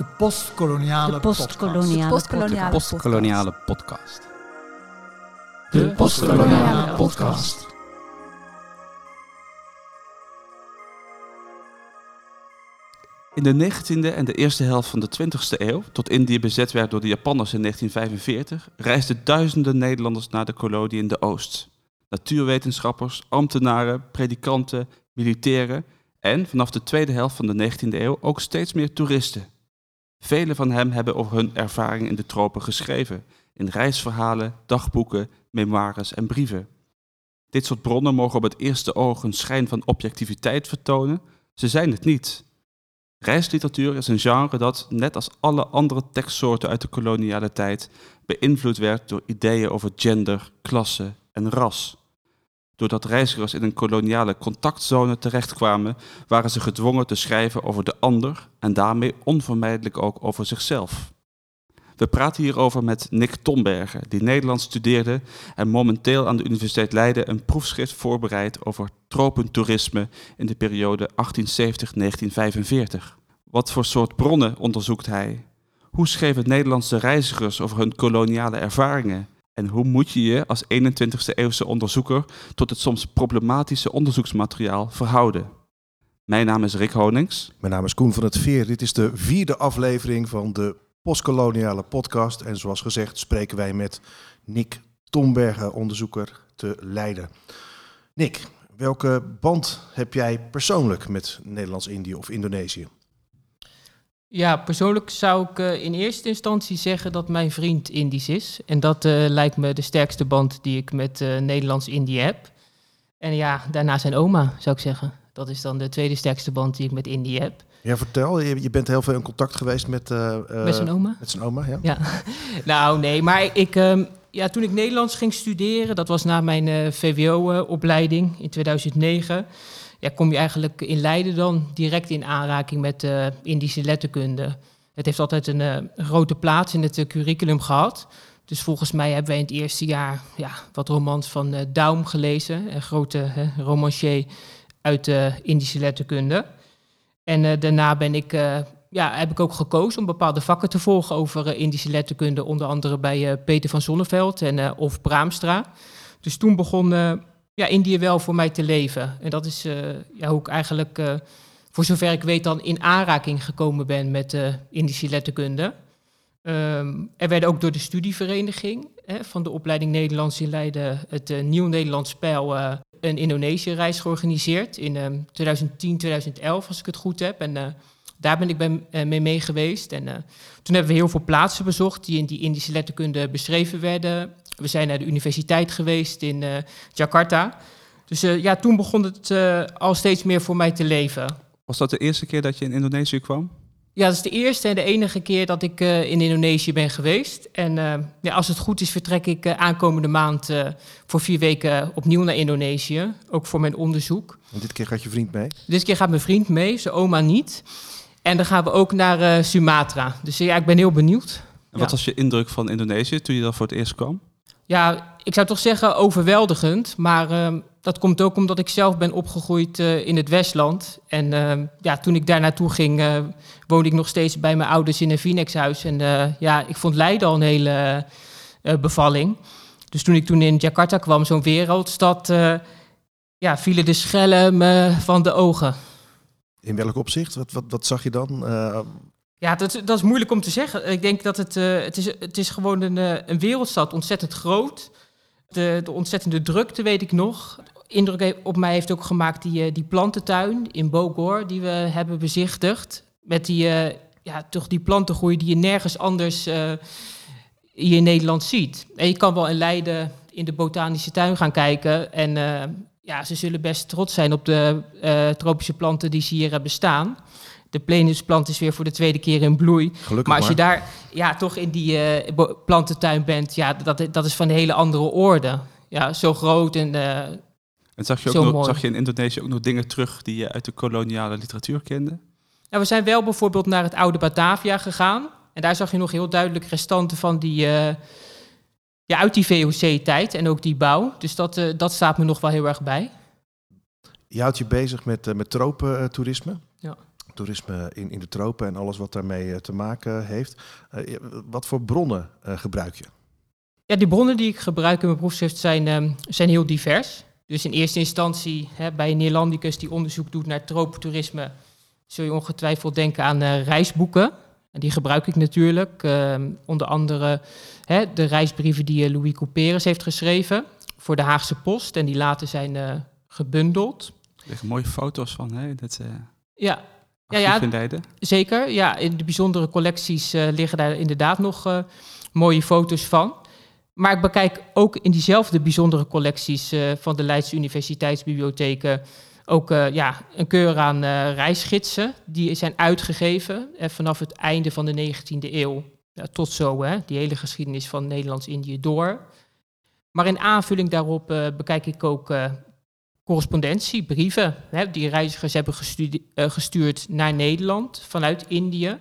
De postkoloniale De postkoloniale postkoloniale podcast. Postkoloniale podcast. De postkoloniale podcast. In de 19e en de eerste helft van de 20e eeuw, tot Indië bezet werd door de Japanners in 1945, reisden duizenden Nederlanders naar de kolonie in de Oost. Natuurwetenschappers, ambtenaren, predikanten, militairen en vanaf de tweede helft van de 19e eeuw ook steeds meer toeristen. Velen van hen hebben over hun ervaring in de tropen geschreven, in reisverhalen, dagboeken, memoires en brieven. Dit soort bronnen mogen op het eerste oog een schijn van objectiviteit vertonen, ze zijn het niet. Reisliteratuur is een genre dat, net als alle andere tekstsoorten uit de koloniale tijd, beïnvloed werd door ideeën over gender, klasse en ras. Doordat reizigers in een koloniale contactzone terechtkwamen, waren ze gedwongen te schrijven over de ander en daarmee onvermijdelijk ook over zichzelf. We praten hierover met Nick Tombergen, die Nederlands studeerde en momenteel aan de Universiteit Leiden een proefschrift voorbereidt over tropentoerisme in de periode 1870-1945. Wat voor soort bronnen onderzoekt hij? Hoe schreven Nederlandse reizigers over hun koloniale ervaringen? En hoe moet je je als 21ste eeuwse onderzoeker tot het soms problematische onderzoeksmateriaal verhouden? Mijn naam is Rick Honings. Mijn naam is Koen van het Veer. Dit is de vierde aflevering van de postkoloniale podcast. En zoals gezegd spreken wij met Nick Tombergen, onderzoeker te Leiden. Nick, welke band heb jij persoonlijk met Nederlands-Indië of Indonesië? Ja, persoonlijk zou ik eh, in eerste instantie zeggen dat mijn vriend Indisch is. En dat eh, lijkt me de sterkste band die ik met eh, Nederlands-Indië heb. En ja, daarna zijn oma, zou ik zeggen. Dat is dan de tweede sterkste band die ik met Indië heb. Ja, vertel. Je, je bent heel veel in contact geweest met... met zijn oma? Met zijn oma, ja. Ja, nou nee, maar ik, ehm, ja, toen ik Nederlands ging studeren, dat was na mijn eh, VWO-opleiding in 2009, ja, kom je eigenlijk in Leiden dan direct in aanraking met eh, Indische letterkunde. Het heeft altijd een eh, grote plaats in het curriculum gehad. Dus volgens mij hebben wij in het eerste jaar ja, wat romans van Daum gelezen, een grote romancier uit de Indische letterkunde. En daarna ben ik ja, heb ik ook gekozen om bepaalde vakken te volgen over eh, Indische letterkunde, onder andere bij eh, Peter van Zonneveld en eh, of Braamstra. Dus toen begon ja, Indië wel voor mij te leven. En dat is ja, hoe ik eigenlijk, voor zover ik weet, dan in aanraking gekomen ben met Indische letterkunde. Ehm, er werd ook door de studievereniging hè, van de opleiding Nederlands in Leiden het Nieuw Nederlands Spel een Indonesië-reis georganiseerd in ehm, 2010, 2011, als ik het goed heb. En daar ben ik bij, eh, mee mee geweest. En eh, toen hebben we heel veel plaatsen bezocht die in die Indische letterkunde beschreven werden. We zijn naar de universiteit geweest in eh, Jakarta. Dus eh, ja, toen begon het eh, al steeds meer voor mij te leven. Was dat de eerste keer dat je in Indonesië kwam? Ja, dat is de eerste en de enige keer dat ik eh, in Indonesië ben geweest. En eh, ja, als het goed is, vertrek ik eh, aankomende maand eh, voor vier weken opnieuw naar Indonesië. Ook voor mijn onderzoek. En dit keer gaat je vriend mee. Dit keer gaat mijn vriend mee, zijn oma niet. En dan gaan we ook naar eh, Sumatra. Dus eh, ja, ik ben heel benieuwd. En wat Ja. was je indruk van Indonesië toen je daar voor het eerst kwam? Ja, ik zou toch zeggen overweldigend. Maar ehm, dat komt ook omdat ik zelf ben opgegroeid eh, in het Westland. En ehm, ja, toen ik daar naartoe ging, woonde ik nog steeds bij mijn ouders in een Phoenixhuis. En eh, ja, ik vond Leiden al een hele bevalling. Dus toen ik toen in Jakarta kwam, zo'n wereldstad, ja, vielen de schellen me van de ogen. In welk opzicht? Wat, wat, wat zag je dan? Eh, Ja, dat, dat is moeilijk om te zeggen. Ik denk dat het, eh, het, is, het is gewoon een, eh, een wereldstad, ontzettend groot. De, de ontzettende drukte weet ik nog. Indruk op mij heeft ook gemaakt die, die plantentuin in Bogor die we hebben bezichtigd. Met die, ja, toch die plantengroei die je nergens anders hier in Nederland ziet. En je kan wel in Leiden in de botanische tuin gaan kijken. En ja, ze zullen best trots zijn op de eh, tropische planten die ze hier hebben staan. De plenusplant is weer voor de tweede keer in bloei. gelukkig Maar als je maar. daar ja, toch in die eh, plantentuin bent, ja, dat, dat is van een hele andere orde. Ja, zo groot en eh, En zag je, ook nog, mooi. zag je in Indonesië ook nog dingen terug die je uit de koloniale literatuur kende? Nou, we zijn wel bijvoorbeeld naar het oude Batavia gegaan. En daar zag je nog heel duidelijk restanten van die, ja, uit die VOC-tijd en ook die bouw. Dus dat, eh, dat staat me nog wel heel erg bij. Je houdt je bezig met, eh, met tropentoerisme. Ja. toerisme in, in de tropen en alles wat daarmee eh, te maken heeft. Wat voor bronnen gebruik je? Ja, die bronnen die ik gebruik in mijn proefschrift zijn, ehm, zijn heel divers. Dus in eerste instantie hè, bij een Neerlandicus die onderzoek doet naar tropentourisme, zul je ongetwijfeld denken aan reisboeken. En die gebruik ik natuurlijk. ehm, onder andere hè, de reisbrieven die eh, Louis Couperus heeft geschreven voor de Haagse Post. En die later zijn eh, gebundeld. Er liggen mooie foto's van, hè? Dat eh Ja, Ja, ja. Leiden. Zeker, ja. In de bijzondere collecties liggen daar inderdaad nog mooie foto's van. Maar ik bekijk ook in diezelfde bijzondere collecties van de Leidse Universiteitsbibliotheken ook eh, ja, een keur aan eh, reisgidsen. Die zijn uitgegeven eh, vanaf het einde van de 19e eeuw tot zo, hè, die hele geschiedenis van Nederlands-Indië door. Maar in aanvulling daarop bekijk ik ook correspondentie, brieven, die reizigers hebben gestuurd naar Nederland vanuit Indië.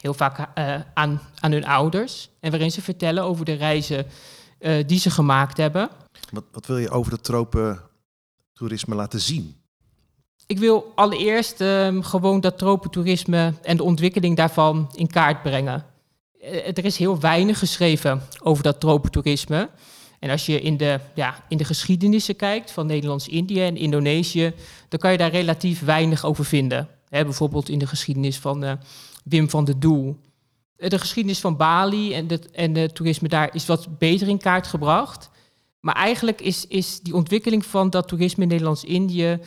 Heel vaak aan, aan hun ouders. En waarin ze vertellen over de reizen die ze gemaakt hebben. Wat, wat wil je over het tropen toerisme laten zien? Ik wil allereerst ehm, gewoon dat tropentourisme en de ontwikkeling daarvan in kaart brengen. Eh, er is heel weinig geschreven over dat tropentourisme. En als je in de, ja, in de geschiedenissen kijkt van Nederlands-Indië en Indonesië, dan kan je daar relatief weinig over vinden. Bijvoorbeeld in de geschiedenis van eh, Wim van der Doel. Eh, De geschiedenis van Bali en het en de toerisme daar is wat beter in kaart gebracht. Maar eigenlijk is, is die ontwikkeling van dat toerisme in Nederlands-Indië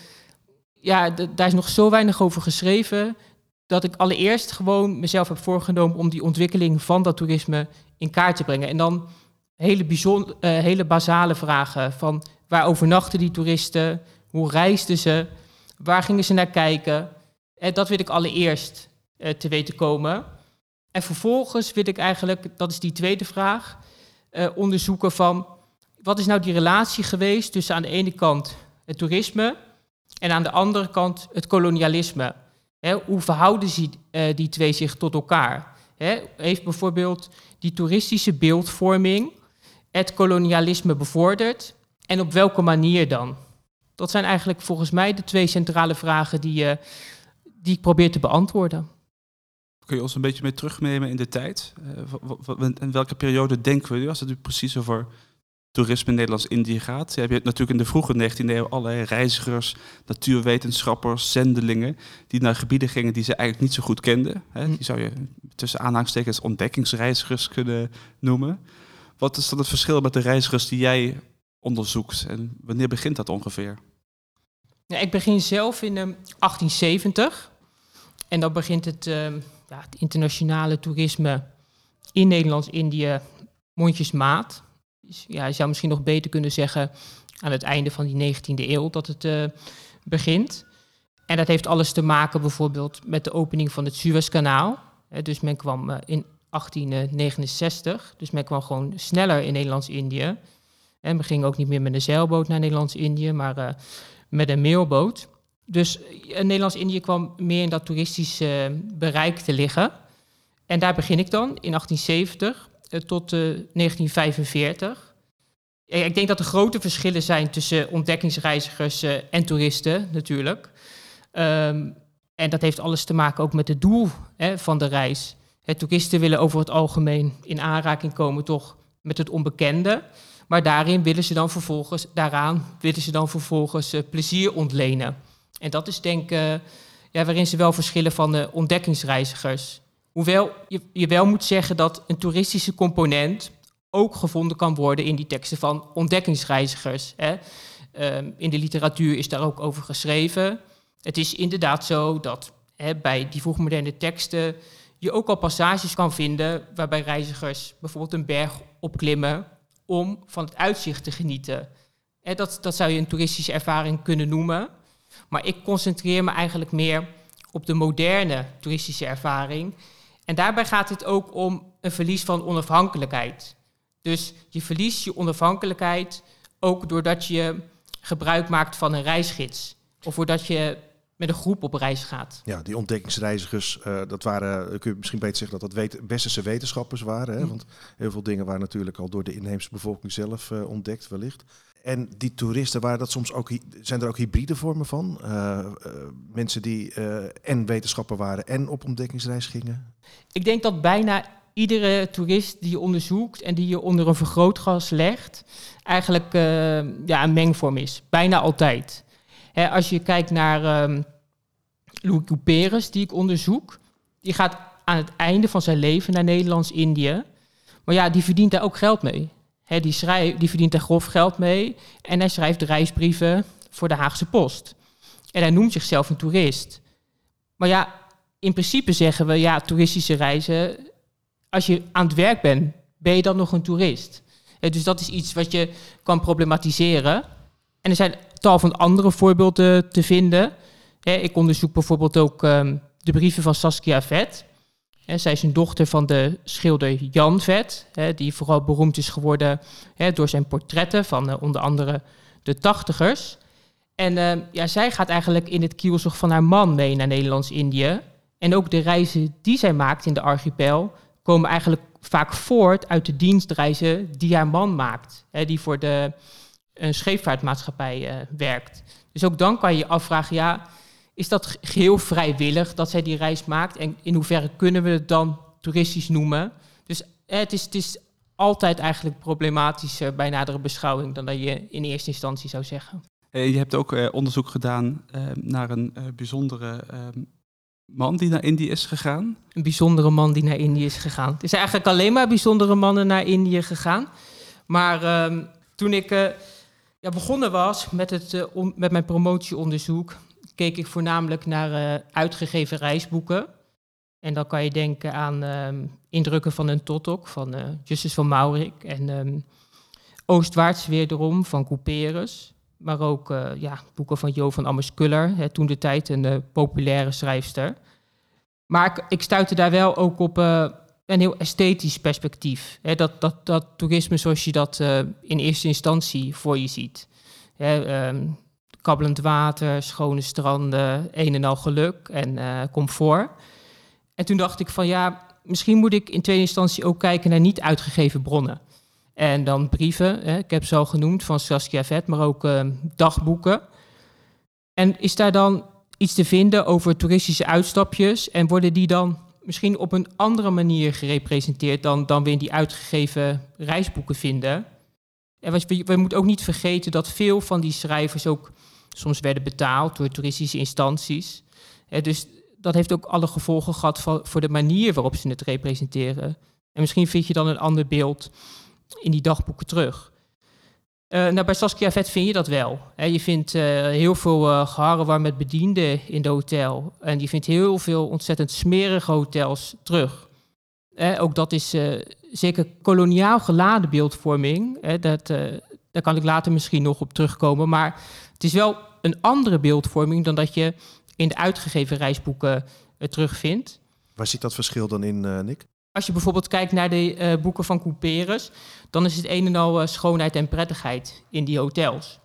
ja, daar is nog zo weinig over geschreven. Dat ik allereerst gewoon mezelf heb voorgenomen om die ontwikkeling van dat toerisme in kaart te brengen. En dan hele, bijzonder, eh, hele basale vragen van waar overnachten die toeristen? Hoe reisden ze? Waar gingen ze naar kijken? En dat wil ik allereerst eh, te weten komen. En vervolgens wil ik eigenlijk, dat is die tweede vraag, eh, onderzoeken van wat is nou die relatie geweest tussen aan de ene kant het toerisme en aan de andere kant het kolonialisme. Hoe verhouden ze, eh, die twee zich tot elkaar? Heeft bijvoorbeeld die toeristische beeldvorming het kolonialisme bevorderd? En op welke manier dan? Dat zijn eigenlijk volgens mij de twee centrale vragen die, eh, die ik probeer te beantwoorden. Kun je ons een beetje mee terugnemen in de tijd? Eh, en welke periode denken we nu, als het nu precies over toerisme in Nederlands-Indië gaat? Je hebt natuurlijk in de vroege 19e eeuw allerlei reizigers, natuurwetenschappers, zendelingen, die naar gebieden gingen die ze eigenlijk niet zo goed kenden. Hè? Hm. Die zou je tussen aanhalingstekens ontdekkingsreizigers kunnen noemen. Wat is dan het verschil met de reizigers die jij onderzoekt en wanneer begint dat ongeveer? Ja, ik begin zelf in ehm, 1870. En dan begint het, ehm, ja, het internationale toerisme in Nederlands-Indië mondjesmaat. Ja, je zou misschien nog beter kunnen zeggen aan het einde van die 19e eeuw dat het eh, begint. En dat heeft alles te maken bijvoorbeeld met de opening van het Suezkanaal. Dus men kwam eh, in 1869, dus men kwam gewoon sneller in Nederlands-Indië. En we gingen ook niet meer met een zeilboot naar Nederlands-Indië, maar eh, met een mailboot. Dus Nederlands-Indië kwam meer in dat toeristische bereik te liggen. En daar begin ik dan in 1870 eh, tot eh, 1945. Eh, Ik denk dat er grote verschillen zijn tussen ontdekkingsreizigers eh, en toeristen natuurlijk. Ehm, en dat heeft alles te maken ook met het doel hè, van de reis. Hè, toeristen willen over het algemeen in aanraking komen toch met het onbekende. Maar daarin willen ze dan vervolgens, daaraan willen ze dan vervolgens plezier ontlenen. En dat is denk ik ja, waarin ze wel verschillen van de ontdekkingsreizigers. Hoewel je, je wel moet zeggen dat een toeristische component ook gevonden kan worden in die teksten van ontdekkingsreizigers. Hè. Ehm, in de literatuur is daar ook over geschreven. Het is inderdaad zo dat hè, bij die vroegmoderne teksten je ook al passages kan vinden waarbij reizigers bijvoorbeeld een berg opklimmen om van het uitzicht te genieten. Dat, dat zou je een toeristische ervaring kunnen noemen. Maar ik concentreer me eigenlijk meer op de moderne toeristische ervaring. En daarbij gaat het ook om een verlies van onafhankelijkheid. Dus je verliest je onafhankelijkheid ook doordat je gebruik maakt van een reisgids. Of doordat je met een groep op reis gaat. Ja, die ontdekkingsreizigers, eh, dat waren, eh, kun je misschien beter zeggen dat dat wet- westerse wetenschappers waren. Hè? Mm. Want heel veel dingen waren natuurlijk al door de inheemse bevolking zelf eh, ontdekt wellicht. En die toeristen, waren dat soms ook, zijn er ook hybride vormen van? Mensen die en wetenschapper waren en op ontdekkingsreis gingen? Ik denk dat bijna iedere toerist die je onderzoekt en die je onder een vergrootglas legt, eigenlijk eh, ja, een mengvorm is. Bijna altijd. Hè, als je kijkt naar ehm Louis Couperus, die ik onderzoek, die gaat aan het einde van zijn leven naar Nederlands-Indië. Maar ja, die verdient daar ook geld mee. Hè, die, schrijf, die verdient daar grof geld mee en hij schrijft reisbrieven voor de Haagse Post. En hij noemt zichzelf een toerist. Maar ja, in principe zeggen we, ja, toeristische reizen, als je aan het werk bent, ben je dan nog een toerist? Eh, dus dat is iets wat je kan problematiseren. En er zijn tal van andere voorbeelden te vinden. Ik onderzoek bijvoorbeeld ook ehm, de brieven van Saskia Vet. Zij is een dochter van de schilder Jan Vet, die vooral beroemd is geworden door zijn portretten van eh, onder andere de tachtigers. En ehm, ja, zij gaat eigenlijk in het kielzog van haar man mee naar Nederlands-Indië. En ook de reizen die zij maakt in de archipel komen eigenlijk vaak voort uit de dienstreizen die haar man maakt. Hè, die voor de een scheepvaartmaatschappij eh, werkt. Dus ook dan kan je je afvragen, ja, is dat ge- geheel vrijwillig dat zij die reis maakt? En in hoeverre kunnen we het dan toeristisch noemen? Dus eh, het, is, het is altijd eigenlijk problematischer bij nadere beschouwing dan dat je in eerste instantie zou zeggen. Eh, je hebt ook eh, onderzoek gedaan eh, naar een eh, bijzondere ehm, man die naar Indië is gegaan. een bijzondere man die naar Indië is gegaan. Het is eigenlijk alleen maar bijzondere mannen naar Indië gegaan. Maar ehm, toen ik eh, ja, begonnen was met, het, eh, met mijn promotieonderzoek, keek ik voornamelijk naar eh, uitgegeven reisboeken. En dan kan je denken aan ehm, Indrukken van een Totok van Justus van Maurik en ehm, Oostwaarts wederom van Couperus. Maar ook eh, ja, boeken van Jo van Amerskuller, toen de tijd een eh, populaire schrijfster. Maar ik, ik stuitte daar wel ook op eh, een heel esthetisch perspectief. Dat, dat, dat toerisme zoals je dat in eerste instantie voor je ziet. Hè, ehm, kabbelend water, schone stranden, een en al geluk en comfort. En toen dacht ik van ja, misschien moet ik in tweede instantie ook kijken naar niet uitgegeven bronnen. En dan brieven, hè, ik heb ze al genoemd, van Saskia Vet, maar ook ehm, dagboeken. En is daar dan iets te vinden over toeristische uitstapjes? En worden die dan misschien op een andere manier gerepresenteerd dan, dan we in die uitgegeven reisboeken vinden? En we, moeten ook niet vergeten dat veel van die schrijvers ook soms werden betaald door toeristische instanties. Hè, dus dat heeft ook alle gevolgen gehad voor, voor de manier waarop ze het representeren. En misschien vind je dan een ander beeld in die dagboeken terug. Eh, nou, bij Saskia Vet vind je dat wel. Je vindt eh, heel veel uh, geharrewar met bedienden in de hotel. En je vindt heel veel ontzettend smerige hotels terug. Eh, ook dat is eh, zeker koloniaal geladen beeldvorming. Dat, eh, daar kan ik later misschien nog op terugkomen. Maar het is wel een andere beeldvorming dan dat je in de uitgegeven reisboeken uh, terugvindt. Waar zit dat verschil dan in, uh, Nick? Als je bijvoorbeeld kijkt naar de uh, boeken van Couperus, dan is het een en al uh, schoonheid en prettigheid in die hotels.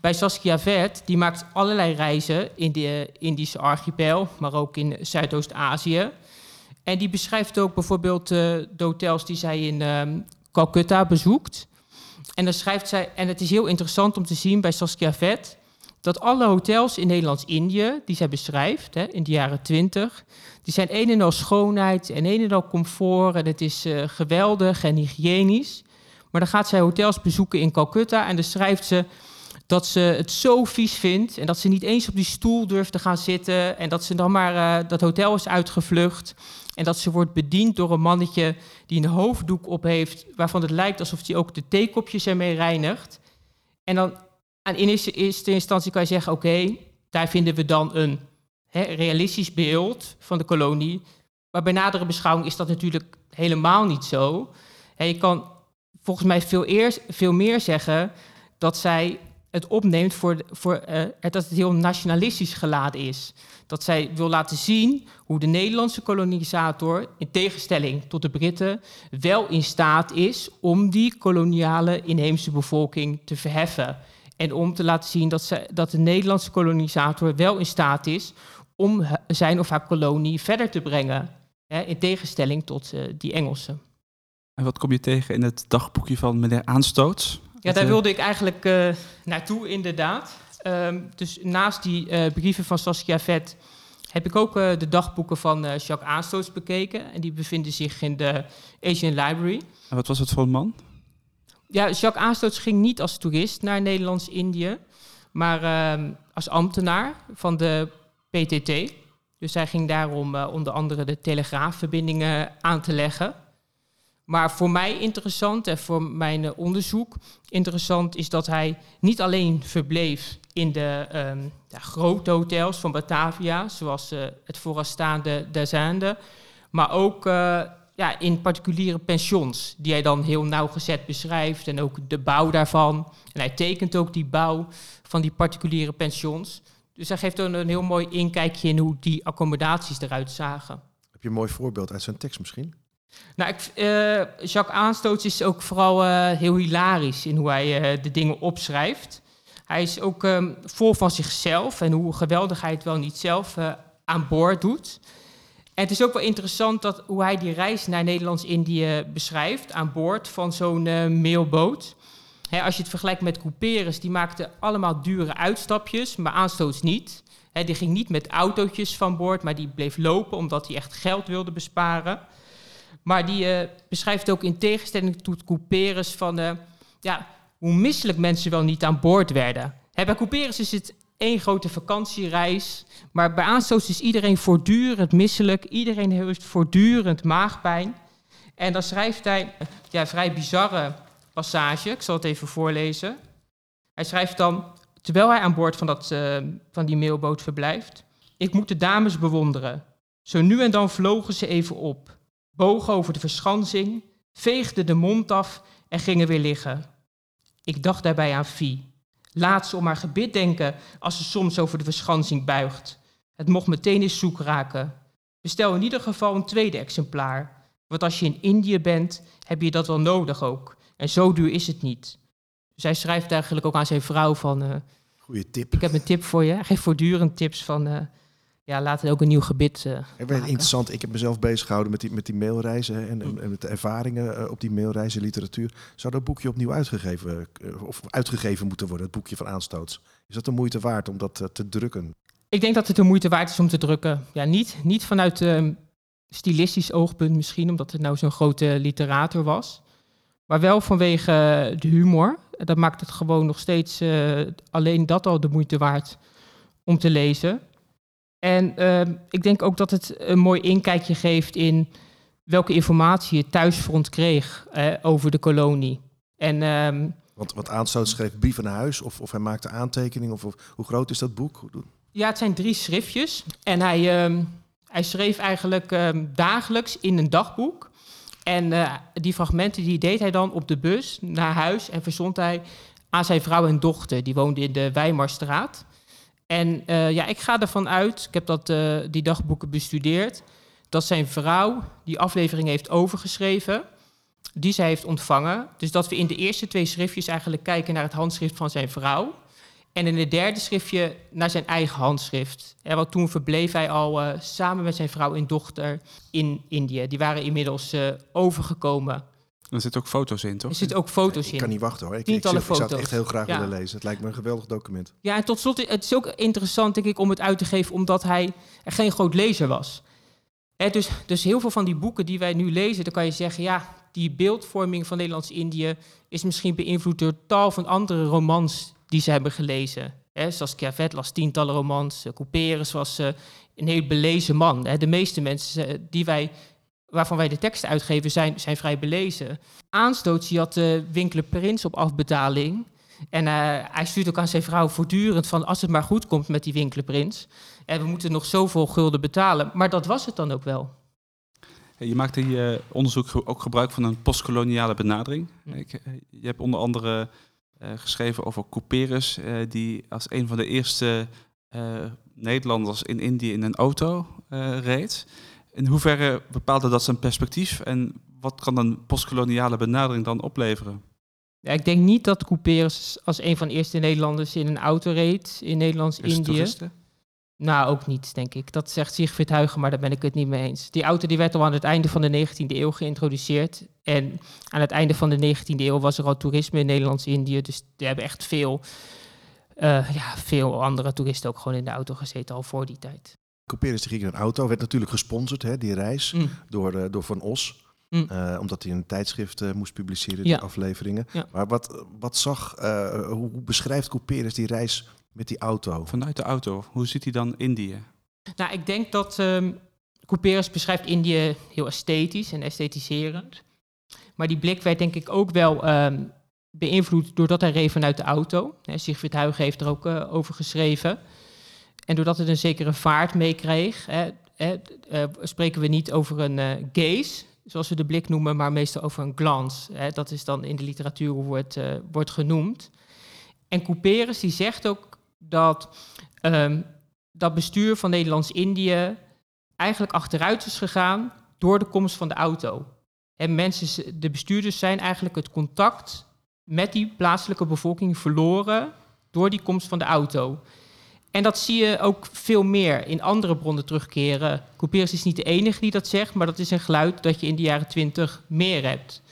Bij Saskia Vert, die maakt allerlei reizen in de Indische archipel, maar ook in Zuidoost-Azië. En die beschrijft ook bijvoorbeeld de hotels die zij in um, Calcutta bezoekt. En dan schrijft zij, en het is heel interessant om te zien bij Saskia Vet, dat alle hotels in Nederlands-Indië, die zij beschrijft hè, in de jaren twintig, die zijn een en al schoonheid en een en al comfort en het is uh, geweldig en hygiënisch. Maar dan gaat zij hotels bezoeken in Calcutta en dan schrijft ze dat ze het zo vies vindt en dat ze niet eens op die stoel durft te gaan zitten en dat ze dan maar uh, dat hotel is uitgevlucht en dat ze wordt bediend door een mannetje die een hoofddoek op heeft waarvan het lijkt alsof hij ook de theekopjes ermee reinigt. En dan aan in eerste, instantie kan je zeggen, oké, daar vinden we dan een hè, realistisch beeld van de kolonie. Maar bij nadere beschouwing is dat natuurlijk helemaal niet zo. Hè, je kan volgens mij veel, eerst, veel meer zeggen dat zij het opneemt voor, voor uh, dat het heel nationalistisch geladen is. Dat zij wil laten zien hoe de Nederlandse kolonisator, in tegenstelling tot de Britten, wel in staat is om die koloniale inheemse bevolking te verheffen. En om te laten zien dat, ze, dat de Nederlandse kolonisator wel in staat is om zijn of haar kolonie verder te brengen. Hè, in tegenstelling tot uh, die Engelsen. En wat kom je tegen in het dagboekje van meneer Aanstoots? Ja, daar wilde ik eigenlijk uh, naartoe, inderdaad. Um, dus naast die uh, brieven van Saskia Vet heb ik ook de dagboeken van Jacques Aanstoots bekeken. En die bevinden zich in de Asian Library. En wat was het voor een man? Ja, Jacques Aanstoots ging niet als toerist naar Nederlands-Indië, maar uh, als ambtenaar van de PTT. Dus hij ging daarom uh, onder andere de telegraafverbindingen aan te leggen. Maar voor mij interessant en voor mijn onderzoek interessant is dat hij niet alleen verbleef in de um, grote hotels van Batavia, zoals uh, het vooraanstaande Dazande, maar ook ja, in particuliere pensions, die hij dan heel nauwgezet beschrijft en ook de bouw daarvan. En hij tekent ook die bouw van die particuliere pensions. Dus hij geeft dan een heel mooi inkijkje in hoe die accommodaties eruit zagen. Heb je een mooi voorbeeld uit zijn tekst misschien? Nou, ik, uh, Jacques Aanstoots is ook vooral uh, heel hilarisch in hoe hij uh, de dingen opschrijft. Hij is ook um, vol van zichzelf en hoe geweldig hij het wel niet zelf aan boord doet. Het is ook wel interessant dat, hoe hij die reis naar Nederlands-Indië beschrijft aan boord van zo'n uh, mailboot. als je het vergelijkt met Couperus, die maakte allemaal dure uitstapjes, maar aanstoots niet. Die ging niet met autootjes van boord, maar die bleef lopen omdat hij echt geld wilde besparen. Maar die uh, beschrijft ook in tegenstelling tot Couperus van uh, ja, hoe misselijk mensen wel niet aan boord werden. Bij Couperus is het één grote vakantiereis. Maar bij aanstoot is iedereen voortdurend misselijk. Iedereen heeft voortdurend maagpijn. En dan schrijft hij ja, een vrij bizarre passage. Ik zal het even voorlezen. Hij schrijft dan, terwijl hij aan boord van, dat, uh, van die mailboot verblijft... Ik moet de dames bewonderen. Zo nu en dan vlogen ze even op, bogen over de verschansing, veegden de mond af en gingen weer liggen. Ik dacht daarbij aan Fie. Laat ze om haar gebit denken als ze soms over de verschansing buigt. Het mocht meteen eens zoek raken. Bestel in ieder geval een tweede exemplaar. Want als je in Indië bent, heb je dat wel nodig ook. En zo duur is het niet. Dus hij schrijft eigenlijk ook aan zijn vrouw van... Uh, Goeie tip. Ik heb een tip voor je. Hij geeft voortdurend tips van... Uh, ja, laat het ook een nieuw gebit uh, Ik ben interessant. Ik heb mezelf bezig gehouden met die, met die mailreizen en, en, en met de ervaringen uh, op die mailreizen literatuur. Zou dat boekje opnieuw uitgegeven, uh, of uitgegeven moeten worden, het boekje van aanstoots? Is dat de moeite waard om dat te drukken? Ik denk dat het de moeite waard is om te drukken. Ja, niet, niet vanuit ehm, stilistisch oogpunt misschien, omdat het nou zo'n grote literator was. Maar wel vanwege de humor. Dat maakt het gewoon nog steeds alleen dat al de moeite waard om te lezen. En uh, ik denk ook dat het een mooi inkijkje geeft in welke informatie het thuisfront kreeg uh, over de kolonie. En, um, want, want Aanstoot schreef brieven naar huis of, of hij maakte aantekeningen? Of, of, hoe groot is dat boek? Ja, het zijn drie schriftjes. En hij, um, hij schreef eigenlijk um, dagelijks in een dagboek. En uh, die fragmenten die deed hij dan op de bus naar huis en verzond hij aan zijn vrouw en dochter. Die woonden in de Weimarstraat. En uh, ja, ik ga ervan uit, ik heb dat, uh, die dagboeken bestudeerd, dat zijn vrouw die aflevering heeft overgeschreven, die zij heeft ontvangen. Dus dat we in de eerste twee schriftjes eigenlijk kijken naar het handschrift van zijn vrouw. En in het derde schriftje naar zijn eigen handschrift. En want toen verbleef hij al uh, samen met zijn vrouw en dochter in Indië. Die waren inmiddels overgekomen er zitten ook foto's in, toch? Er zitten ook foto's in. Ik kan niet wachten hoor. Ik, ik, ik, ik zou het echt heel graag ja. willen lezen. Het lijkt me een geweldig document. Ja, en tot slot, het is ook interessant denk ik om het uit te geven, omdat hij geen groot lezer was. He, dus, dus heel veel van die boeken die wij nu lezen, dan kan je zeggen, ja, die beeldvorming van Nederlands-Indië is misschien beïnvloed door tal van andere romans die ze hebben gelezen. He, zoals Kervet las tientallen romans, Couperus was uh, een heel belezen man. He, de meeste mensen uh, die wij waarvan wij de teksten uitgeven, zijn, zijn vrij belezen. Aanstoot, die had de uh, Winkler Prins op afbetaling. En uh, hij stuurt ook aan zijn vrouw voortdurend van als het maar goed komt met die Winkler Prins. En we moeten nog zoveel gulden betalen. Maar dat was het dan ook wel. Je maakt in je onderzoek ook gebruik van een postkoloniale benadering. Hm. Ik, eh, je hebt onder andere uh, geschreven over Couperus, die als een van de eerste Nederlanders in Indië in een auto reed. In hoeverre bepaalde dat zijn perspectief en wat kan een postkoloniale benadering dan opleveren? Ja, ik denk niet dat Couperus als een van de eerste Nederlanders in een auto reed in Nederlands-Indië. Nou, ook niet, denk ik. Dat zegt Siegfried Huygen, maar daar ben ik het niet mee eens. Die auto die werd al aan het einde van de 19e eeuw geïntroduceerd. En aan het einde van de 19e eeuw was er al toerisme in Nederlands-Indië. Dus die hebben echt veel, eh, ja, veel andere toeristen ook gewoon in de auto gezeten al voor die tijd. Couperus die in een auto, werd natuurlijk gesponsord, hè, die reis, Mm. door, eh, door Van Os. Mm. Eh, omdat hij een tijdschrift eh, moest publiceren, Ja. die afleveringen. Ja. Maar wat, wat zag, eh, hoe beschrijft Couperus die reis met die auto? Vanuit de auto, hoe ziet hij dan Indië? Nou, ik denk dat ehm Couperus beschrijft Indië heel esthetisch en esthetiserend. Maar die blik werd denk ik ook wel ehm, beïnvloed doordat hij reed vanuit de auto. Hè, Siegfried Huygen heeft er ook eh, over geschreven. En doordat het een zekere vaart meekreeg, eh, spreken we niet over een eh, gaze, zoals we de blik noemen, maar meestal over een glance. Hè. Dat is dan in de literatuur hoe het eh, wordt genoemd. En Couperus die zegt ook dat ehm, dat bestuur van Nederlands-Indië eigenlijk achteruit is gegaan door de komst van de auto. En mensen, de bestuurders zijn eigenlijk het contact met die plaatselijke bevolking verloren door die komst van de auto. En dat zie je ook veel meer in andere bronnen terugkeren. Couperus is niet de enige die dat zegt, maar dat is een geluid dat je in de jaren twintig meer hebt.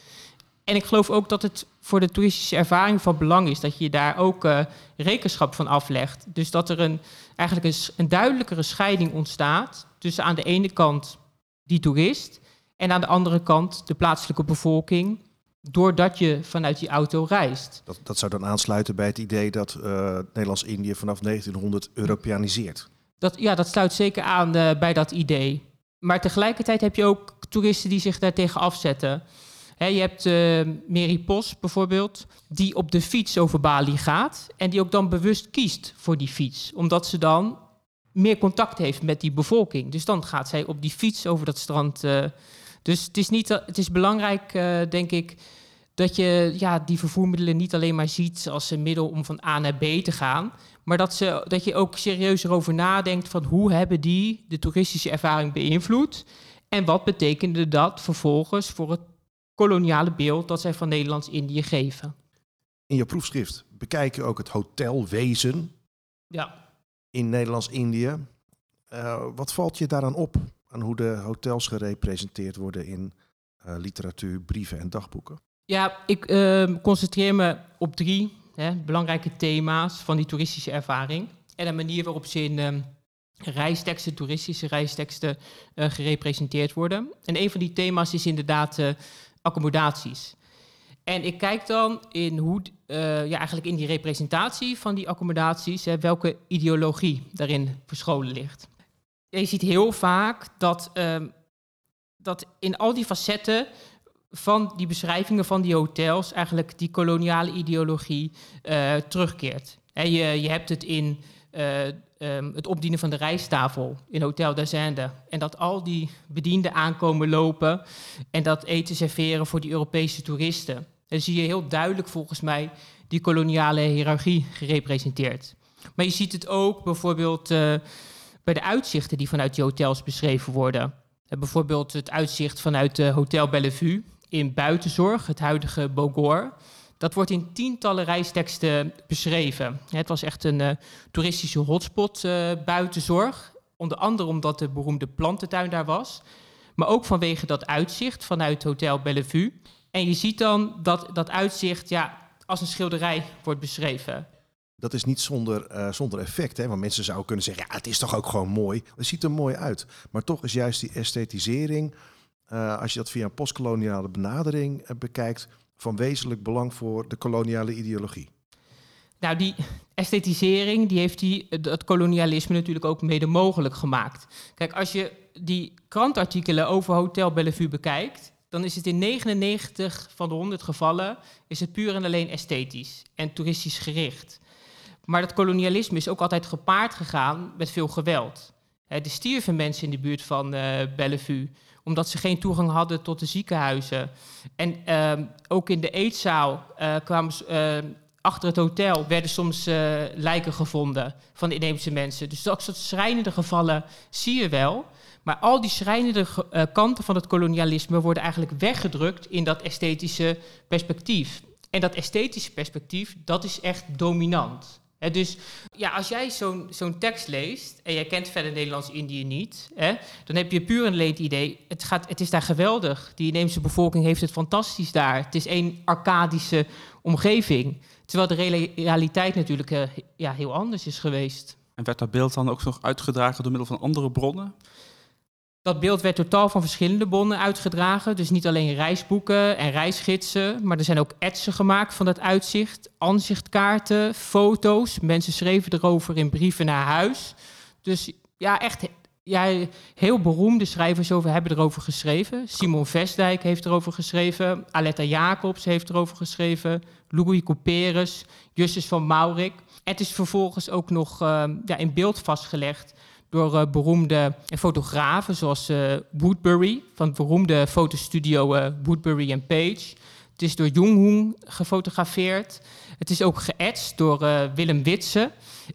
En ik geloof ook dat het voor de toeristische ervaring van belang is dat je daar ook eh, rekenschap van aflegt. Dus dat er een, eigenlijk een, een duidelijkere scheiding ontstaat tussen aan de ene kant die toerist en aan de andere kant de plaatselijke bevolking, doordat je vanuit die auto reist. Dat, dat zou dan aansluiten bij het idee dat eh, Nederlands-Indië vanaf 1900 Europeaniseert. Dat, ja, dat sluit zeker aan eh, bij dat idee. Maar tegelijkertijd heb je ook toeristen die zich daartegen afzetten. Hè, je hebt eh Mary Pos bijvoorbeeld, die op de fiets over Bali gaat. En die ook dan bewust kiest voor die fiets. Omdat ze dan meer contact heeft met die bevolking. Dus dan gaat zij op die fiets over dat strand. Dus het is, niet, het is belangrijk, eh, denk ik, dat je ja, die vervoermiddelen niet alleen maar ziet als een middel om van A naar B te gaan. Maar dat, ze, dat je ook serieus erover nadenkt van hoe hebben die de toeristische ervaring beïnvloed? En wat betekende dat vervolgens voor het koloniale beeld dat zij van Nederlands-Indië geven? In je proefschrift bekijk je ook het hotelwezen Ja. in Nederlands-Indië. Eh, wat valt je daaraan op? Aan hoe de hotels gerepresenteerd worden in eh, literatuur, brieven en dagboeken? Ja, ik ehm, concentreer me op drie hè, belangrijke thema's van die toeristische ervaring. En de manier waarop ze in ehm, reisteksten, toeristische reisteksten, eh, gerepresenteerd worden. En een van die thema's is inderdaad eh, accommodaties. En ik kijk dan in hoe, ja, eigenlijk in die representatie van die accommodaties, hè, welke ideologie daarin verscholen ligt. Je ziet heel vaak dat, ehm, dat in al die facetten van die beschrijvingen van die hotels eigenlijk die koloniale ideologie eh, terugkeert. Je, je hebt het in eh, ehm, het opdienen van de rijsttafel in Hotel d'Azende. En dat al die bedienden aankomen lopen en dat eten serveren voor die Europese toeristen. Dan zie je heel duidelijk volgens mij die koloniale hiërarchie gerepresenteerd. Maar je ziet het ook bijvoorbeeld eh, bij de uitzichten die vanuit die hotels beschreven worden. Eh, bijvoorbeeld het uitzicht vanuit eh, Hotel Bellevue in Buitenzorg, het huidige Bogor. Dat wordt in tientallen reisteksten beschreven. Het was echt een eh, toeristische hotspot, Buitenzorg. Onder andere omdat de beroemde plantentuin daar was. Maar ook vanwege dat uitzicht vanuit Hotel Bellevue. En je ziet dan dat dat uitzicht ja, als een schilderij wordt beschreven. Dat is niet zonder, eh, zonder effect, hè? want mensen zouden kunnen zeggen, ja, het is toch ook gewoon mooi. Het ziet er mooi uit. Maar toch is juist die esthetisering, eh, als je dat via een postkoloniale benadering eh, bekijkt, van wezenlijk belang voor de koloniale ideologie. Nou, die esthetisering die heeft die, het kolonialisme natuurlijk ook mede mogelijk gemaakt. Kijk, als je die krantartikelen over Hotel Bellevue bekijkt, dan is het in 99 van de 100 gevallen is het puur en alleen esthetisch en toeristisch gericht. Maar dat kolonialisme is ook altijd gepaard gegaan met veel geweld. Er stierven mensen in de buurt van eh, Bellevue omdat ze geen toegang hadden tot de ziekenhuizen. En ehm, ook in de eetzaal eh, kwamen eh, achter het hotel werden soms lijken gevonden van inheemse mensen. Dus dat soort schrijnende gevallen zie je wel. Maar al die schrijnende kanten van het kolonialisme worden eigenlijk weggedrukt in dat esthetische perspectief. En dat esthetische perspectief, dat is echt dominant. Dus ja, als jij zo'n tekst leest en jij kent verder Nederlands-Indië niet, dan heb je puur alleen het idee, het, gaat, het is daar geweldig. Die inheemse bevolking heeft het fantastisch daar. Het is één arcadische omgeving. Terwijl de reali- realiteit natuurlijk eh, ja, heel anders is geweest. En werd dat beeld dan ook nog uitgedragen door middel van andere bronnen? Dat beeld werd totaal van verschillende bronnen uitgedragen. Dus niet alleen reisboeken en reisgidsen, maar er zijn ook etsen gemaakt van dat uitzicht, aanzichtkaarten, foto's. Mensen schreven erover in brieven naar huis. Dus ja, echt ja, heel beroemde schrijvers over hebben erover geschreven. Simon Vestdijk heeft erover geschreven. Aletta Jacobs heeft erover geschreven. Louis Couperus, Justus van Maurik. Het is vervolgens ook nog eh, ja, in beeld vastgelegd door eh, beroemde fotografen zoals eh, Woodbury van het beroemde fotostudio eh, Woodbury and Page. Het is door Jung gefotografeerd. Het is ook geëtst door Willem Witse.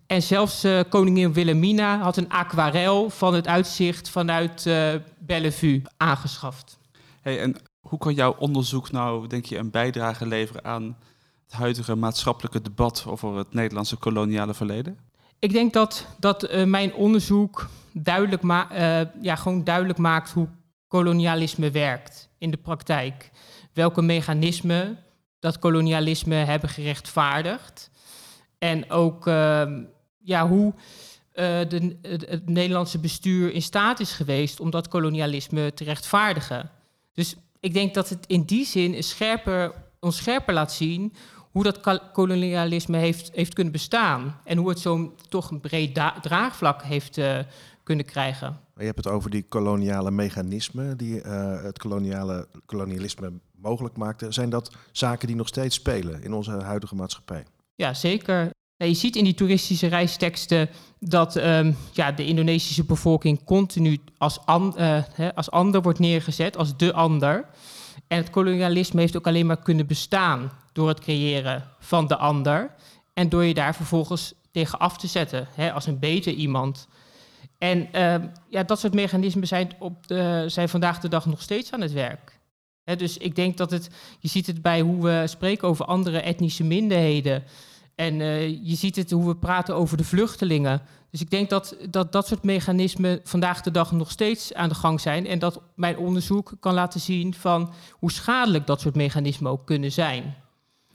En zelfs koningin Wilhelmina had een aquarel van het uitzicht vanuit Bellevue aangeschaft. Hey, en hoe kan jouw onderzoek nou, denk je, een bijdrage leveren aan het huidige maatschappelijke debat over het Nederlandse koloniale verleden? Ik denk dat, dat eh, mijn onderzoek duidelijk, ma eh, ja, gewoon duidelijk maakt hoe kolonialisme werkt in de praktijk. Welke mechanismen dat kolonialisme hebben gerechtvaardigd. En ook ehm, ja, hoe eh, de, het, Nederlandse bestuur in staat is geweest om dat kolonialisme te rechtvaardigen. Dus ik denk dat het in die zin scherper, ons scherper laat zien hoe dat kolonialisme heeft, heeft kunnen bestaan. En hoe het zo'n toch een breed draagvlak heeft eh, kunnen krijgen. Je hebt het over die koloniale mechanismen die eh, het koloniale, kolonialisme mogelijk maakten. Zijn dat zaken die nog steeds spelen in onze huidige maatschappij? Ja, zeker. Je ziet in die toeristische reisteksten dat ehm, ja, de Indonesische bevolking continu als, an, eh, hè, als ander wordt neergezet, als de ander. En het kolonialisme heeft ook alleen maar kunnen bestaan door het creëren van de ander. En door je daar vervolgens tegen af te zetten, hè, als een beter iemand. En ehm, ja, dat soort mechanismen zijn, op de, zijn vandaag de dag nog steeds aan het werk. Hè, dus ik denk dat het, je ziet het bij hoe we spreken over andere etnische minderheden. En eh, je ziet het hoe we praten over de vluchtelingen. Dus ik denk dat, dat dat soort mechanismen vandaag de dag nog steeds aan de gang zijn. En dat mijn onderzoek kan laten zien van hoe schadelijk dat soort mechanismen ook kunnen zijn.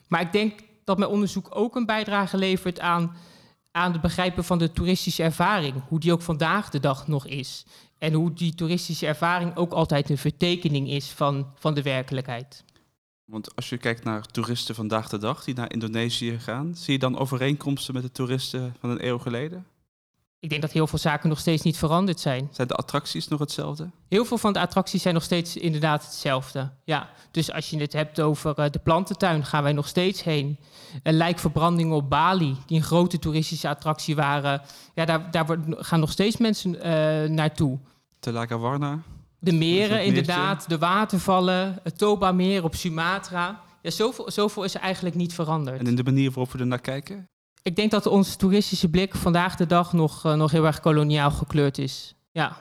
Maar ik denk dat mijn onderzoek ook een bijdrage levert aan, aan het begrijpen van de toeristische ervaring. Hoe die ook vandaag de dag nog is. En hoe die toeristische ervaring ook altijd een vertekening is van, van de werkelijkheid. Want als je kijkt naar toeristen vandaag de dag die naar Indonesië gaan, zie je dan overeenkomsten met de toeristen van een eeuw geleden? Ik denk dat heel veel zaken nog steeds niet veranderd zijn. Zijn de attracties nog hetzelfde? Heel veel van de attracties zijn nog steeds inderdaad hetzelfde. Ja, dus als je het hebt over eh, de plantentuin, gaan wij nog steeds heen. Een lijkverbranding op Bali, die een grote toeristische attractie waren. Ja, daar, daar gaan nog steeds mensen eh, naartoe. Telaga Warna? De meren, inderdaad, de watervallen, het Toba-meer op Sumatra. Ja, zoveel, zoveel is er eigenlijk niet veranderd. En in de manier waarop we er naar kijken? Ik denk dat onze toeristische blik vandaag de dag nog, eh, nog heel erg koloniaal gekleurd is. Ja.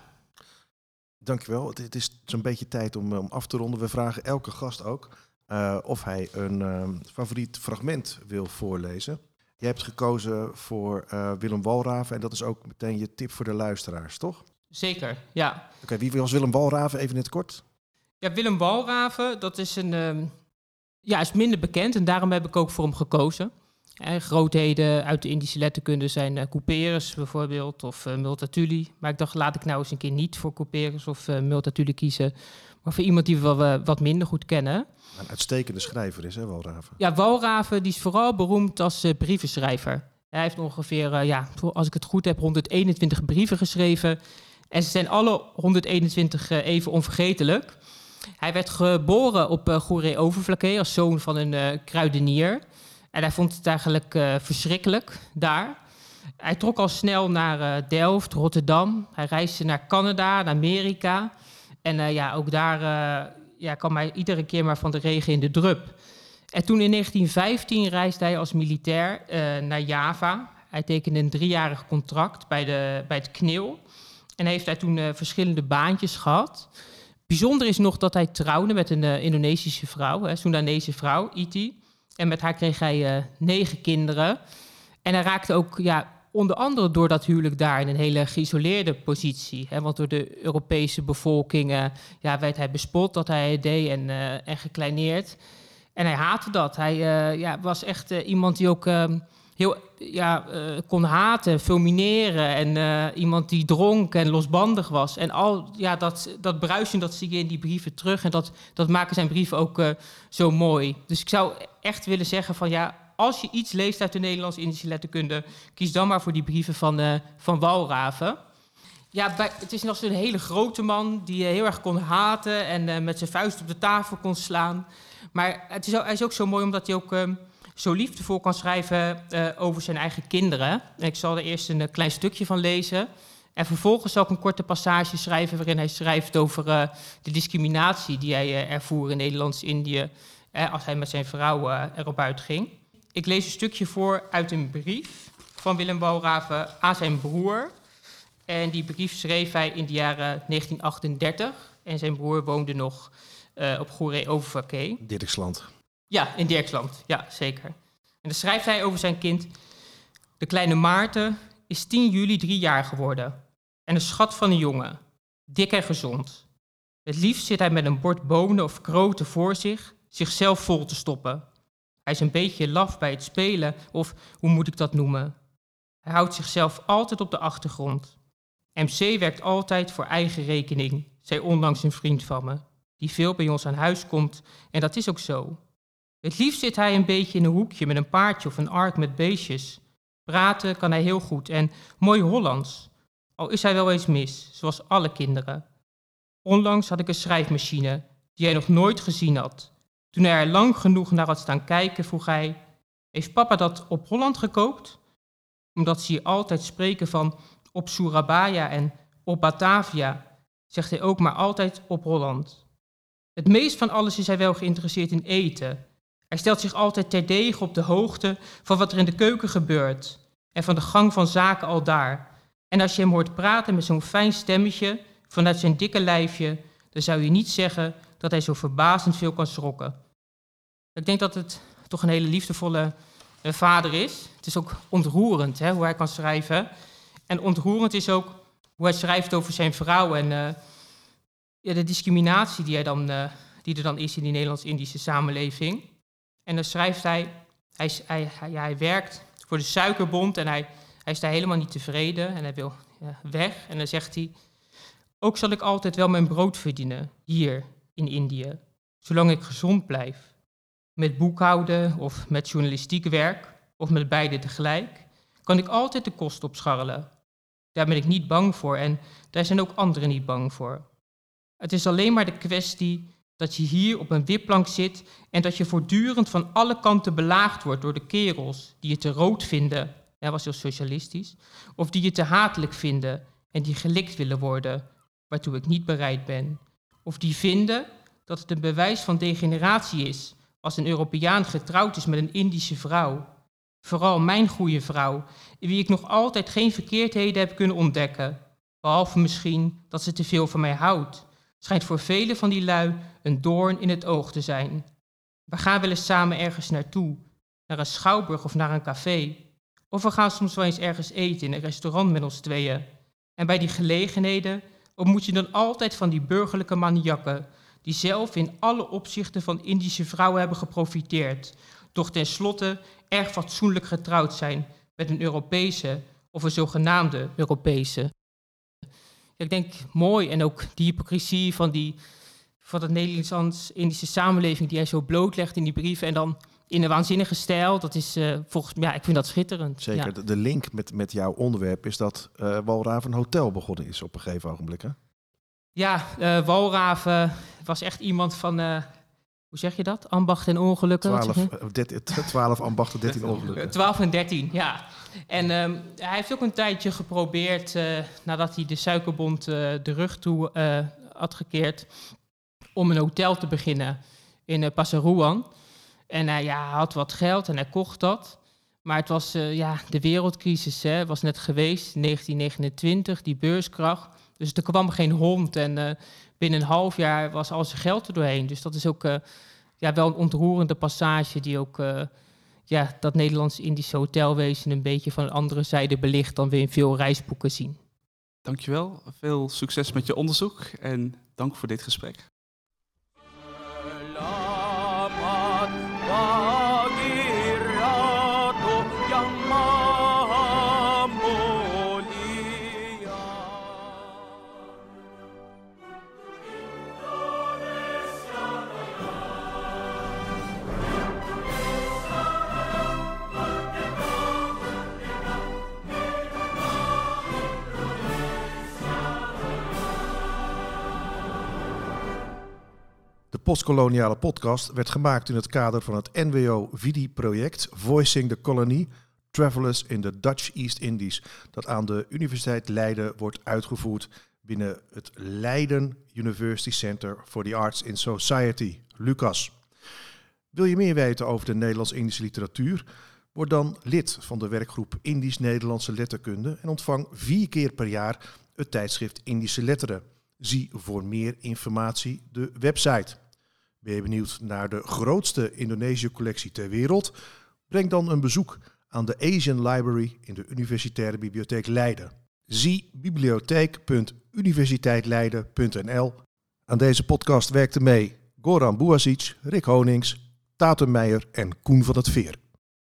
Dankjewel. Het, het is zo'n beetje tijd om, eh, om af te ronden. We vragen elke gast ook eh, of hij een eh, favoriet fragment wil voorlezen. Je hebt gekozen voor eh, Willem Walraven en dat is ook meteen je tip voor de luisteraars, toch? Zeker, ja. Oké, wie was Willem Walraven? Even in het kort. Ja, Willem Walraven, dat is een... ehm, ja, is minder bekend en daarom heb ik ook voor hem gekozen. Eh, grootheden uit de Indische letterkunde zijn Couperus bijvoorbeeld of eh, Multatuli. Maar ik dacht, laat ik nou eens een keer niet voor Couperus of Multatuli kiezen. Maar voor iemand die we wel, wat minder goed kennen. Een uitstekende schrijver is, hè, Walraven? Ja, Walraven die is vooral beroemd als brievenschrijver. Hij heeft ongeveer, ja, als ik het goed heb, 121 brieven geschreven. En ze zijn alle 121 eh, even onvergetelijk. Hij werd geboren op uh, Goeree Overflakkee als zoon van een eh, kruidenier. En hij vond het eigenlijk verschrikkelijk daar. Hij trok al snel naar Delft, Rotterdam. Hij reisde naar Canada, naar Amerika. En ja, ook daar ja, kwam hij iedere keer maar van de regen in de drup. En toen in 1915 reisde hij als militair naar Java. Hij tekende een driejarig contract bij, de, bij het KNIL. En heeft hij toen eh, verschillende baantjes gehad. Bijzonder is nog dat hij trouwde met een eh, Indonesische vrouw, een Soedanese vrouw, Iti. En met haar kreeg hij eh, negen kinderen. En hij raakte ook ja, onder andere door dat huwelijk daar in een hele geïsoleerde positie. Hè, want door de Europese bevolking uh, ja, werd hij bespot dat hij het deed en, en gekleineerd. En hij haatte dat. Hij ja, was echt iemand die ook ehm, heel ja, kon haten, fulmineren. En iemand die dronk en losbandig was. En al ja, dat, dat bruisen, dat zie je in die brieven terug. En dat, dat maken zijn brieven ook zo mooi. Dus ik zou echt willen zeggen van ja, als je iets leest uit de Nederlands-Indische letterkunde, kies dan maar voor die brieven van, van Walraven. Ja, het is nog zo'n hele grote man die heel erg kon haten en met zijn vuist op de tafel kon slaan. Maar het is, hij is ook zo mooi omdat hij ook ehm, zo liefdevol kan schrijven over zijn eigen kinderen. En ik zal er eerst een klein stukje van lezen. En vervolgens zal ik een korte passage schrijven waarin hij schrijft over de discriminatie die hij ervoer in Nederlands-Indië als hij met zijn vrouw erop uitging. Ik lees een stukje voor uit een brief van Willem Walraven aan zijn broer. En die brief schreef hij in de jaren 1938. En zijn broer woonde nog uh, op Goeree Overvaké. Dirksland. Ja, in Dirksland. Ja, zeker. En dan schrijft hij over zijn kind. De kleine Maarten is 10 juli drie jaar geworden. En een schat van een jongen. Dik en gezond. Het liefst zit hij met een bord bonen of kroten voor zich, zichzelf vol te stoppen. Hij is een beetje laf bij het spelen, of hoe moet ik dat noemen? Hij houdt zichzelf altijd op de achtergrond. MC werkt altijd voor eigen rekening, zei onlangs een vriend van me, die veel bij ons aan huis komt, en dat is ook zo. Het liefst zit hij een beetje in een hoekje met een paardje of een ark met beestjes. Praten kan hij heel goed en mooi Hollands, al is hij wel eens mis, zoals alle kinderen. Onlangs had ik een schrijfmachine die hij nog nooit gezien had. Toen hij er lang genoeg naar had staan kijken, vroeg hij: Heeft papa dat op Holland gekoopt? Omdat ze hier altijd spreken van op Surabaya en op Batavia, zegt hij ook maar altijd op Holland. Het meest van alles is hij wel geïnteresseerd in eten. Hij stelt zich altijd terdege op de hoogte van wat er in de keuken gebeurt en van de gang van zaken al daar. En als je hem hoort praten met zo'n fijn stemmetje vanuit zijn dikke lijfje, dan zou je niet zeggen dat hij zo verbazend veel kan schrokken. Ik denk dat het toch een hele liefdevolle uh, vader is. Het is ook ontroerend hè, hoe hij kan schrijven. En ontroerend is ook hoe hij schrijft over zijn vrouw en uh, ja, de discriminatie die, hij dan, uh, die er dan is in die Nederlands-Indische samenleving. En dan schrijft hij, hij, hij, hij, hij, werkt voor de suikerbond en hij, hij is daar helemaal niet tevreden en hij wil weg. En dan zegt hij, ook zal ik altijd wel mijn brood verdienen hier in Indië, zolang ik gezond blijf. Met boekhouden of met journalistiek werk, of met beide tegelijk, kan ik altijd de kosten opscharrelen. Daar ben ik niet bang voor en daar zijn ook anderen niet bang voor. Het is alleen maar de kwestie dat je hier op een wipplank zit en dat je voortdurend van alle kanten belaagd wordt door de kerels die je te rood vinden, hij was heel socialistisch, of die je te hatelijk vinden en die gelikt willen worden, waartoe ik niet bereid ben. Of die vinden dat het een bewijs van degeneratie is als een Europeaan getrouwd is met een Indische vrouw. Vooral mijn goede vrouw, in wie ik nog altijd geen verkeerdheden heb kunnen ontdekken. Behalve misschien dat ze te veel van mij houdt. Schijnt voor velen van die lui een doorn in het oog te zijn. We gaan wel eens samen ergens naartoe, naar een schouwburg of naar een café. Of we gaan soms wel eens ergens eten in een restaurant met ons tweeën. En bij die gelegenheden ontmoet je dan altijd van die burgerlijke maniakken, die zelf in alle opzichten van Indische vrouwen hebben geprofiteerd, doch tenslotte erg fatsoenlijk getrouwd zijn met een Europese of een zogenaamde Europese. Ik denk mooi en ook die hypocrisie van, die, van het Nederlands-Indische samenleving die hij zo blootlegt in die brieven en dan in een waanzinnige stijl. Dat is uh, volgens mij, ja, ik vind dat schitterend. Zeker. Ja. De link met, met jouw onderwerp is dat uh, Walraven Hotel begonnen is op een gegeven ogenblik. Hè? Ja, uh, Walraven was echt iemand van, hoe zeg je dat? Ambacht en ongelukken? 12, 12 ambachten, 13 ongelukken. 12 en 13, ja. En um, hij heeft ook een tijdje geprobeerd, uh, nadat hij de Suikerbond de rug toe had gekeerd, om een hotel te beginnen in uh, Passaruan. En hij ja, had wat geld en hij kocht dat. Maar het was ja, de wereldcrisis, hè, was net geweest, 1929, die beurskracht. Dus er kwam geen hond en uh, binnen een half jaar was al zijn geld er doorheen. Dus dat is ook uh, ja, wel een ontroerende passage die ook uh, ja, dat Nederlands-Indische hotelwezen een beetje van een andere zijde belicht dan we in veel reisboeken zien. Dankjewel. Veel succes met je onderzoek en dank voor dit gesprek. Postkoloniale podcast werd gemaakt in het kader van het NWO-VIDI-project Voicing the Colony, Travelers in the Dutch East Indies, dat aan de Universiteit Leiden wordt uitgevoerd binnen het Leiden University Center for the Arts in Society, LUCAS. Wil je meer weten over de Nederlands-Indische literatuur? Word dan lid van de werkgroep Indisch-Nederlandse Letterkunde en ontvang vier keer per jaar het tijdschrift Indische Letteren. Zie voor meer informatie de website. Ben je benieuwd naar de grootste Indonesië-collectie ter wereld? Breng dan een bezoek aan de Asian Library in de Universitaire Bibliotheek Leiden. Zie bibliotheek.universiteitleiden.nl. Aan deze podcast werkten mee Goran Boasic, Rick Honings, Tatum Meijer en Koen van het Veer.